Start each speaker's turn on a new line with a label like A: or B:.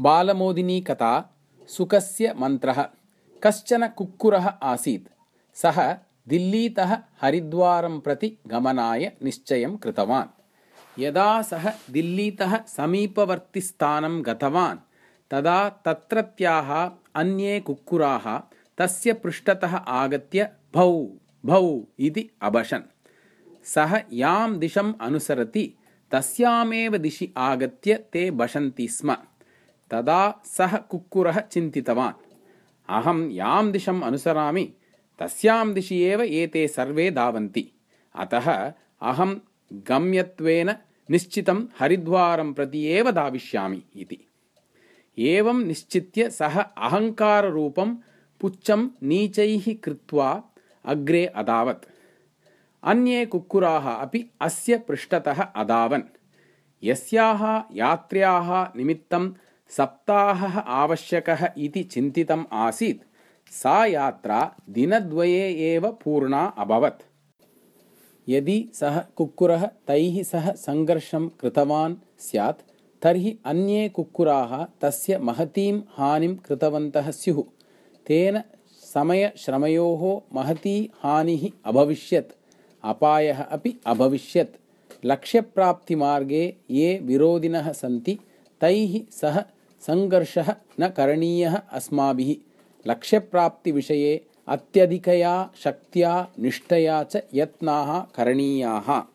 A: बालमोदिनी कथा सुकस्य मन्त्रः। कश्चन कुक्कुरः आसीत्। सः दिल्लीतः हरिद्वारं प्रति गमनाय निश्चयं कृतवान्। यदा सः दिल्लीतः समीपवर्तिस्थानं गतवान् तदा तत्रत्याः अन्ये कुक्कुराः तस्य पृष्ठतः आगत्य भौ भौ इति अभषन् सः यां दिशम् अनुसरति तस्यामेव दिशि आगत्य ते भषन्ति स्म तदा सः कुक्कुरः चिन्तितवान्। अहं यां दिशम् अनुसरामि तस्यां दिशि एव एते सर्वे धावन्ति। अतः अहं गम्यत्वेन निश्चितं हरिद्वारं प्रति एव धाविष्यामि इति एवं निश्चित्य सः अहङ्काररूपं पुच्छं नीचैः कृत्वा अग्रे अधावत् अन्ये कुक्कुराः अपि अस्य पृष्ठतः अधावन् यस्याः यात्र्याः निमित्तं सप्ताहः आवश्यकः इति चिन्तितम् आसीत्। सा यात्रा दिनद्वये एव पूर्णा अभवत्। यदि सः कुक्कुरः तैः सह सङ्घर्षं कृतवान् स्यात् तर्हि अन्ये कुक्कुराः तस्य महतीं हानिं कृतवन्तः स्युः। तेन समयश्रमयोः महती हानिः अभविष्यत्। अपायः अपि अभविष्यत्। लक्ष्यप्राप्तिमार्गे ये विरोधिनः सन्ति तैः सह सङ्घर्षः न करणीयः अस्माभिः। लक्ष्यप्राप्तिविषये अत्यधिकया शक्त्या निष्ठया च यत्नाः करणीयाः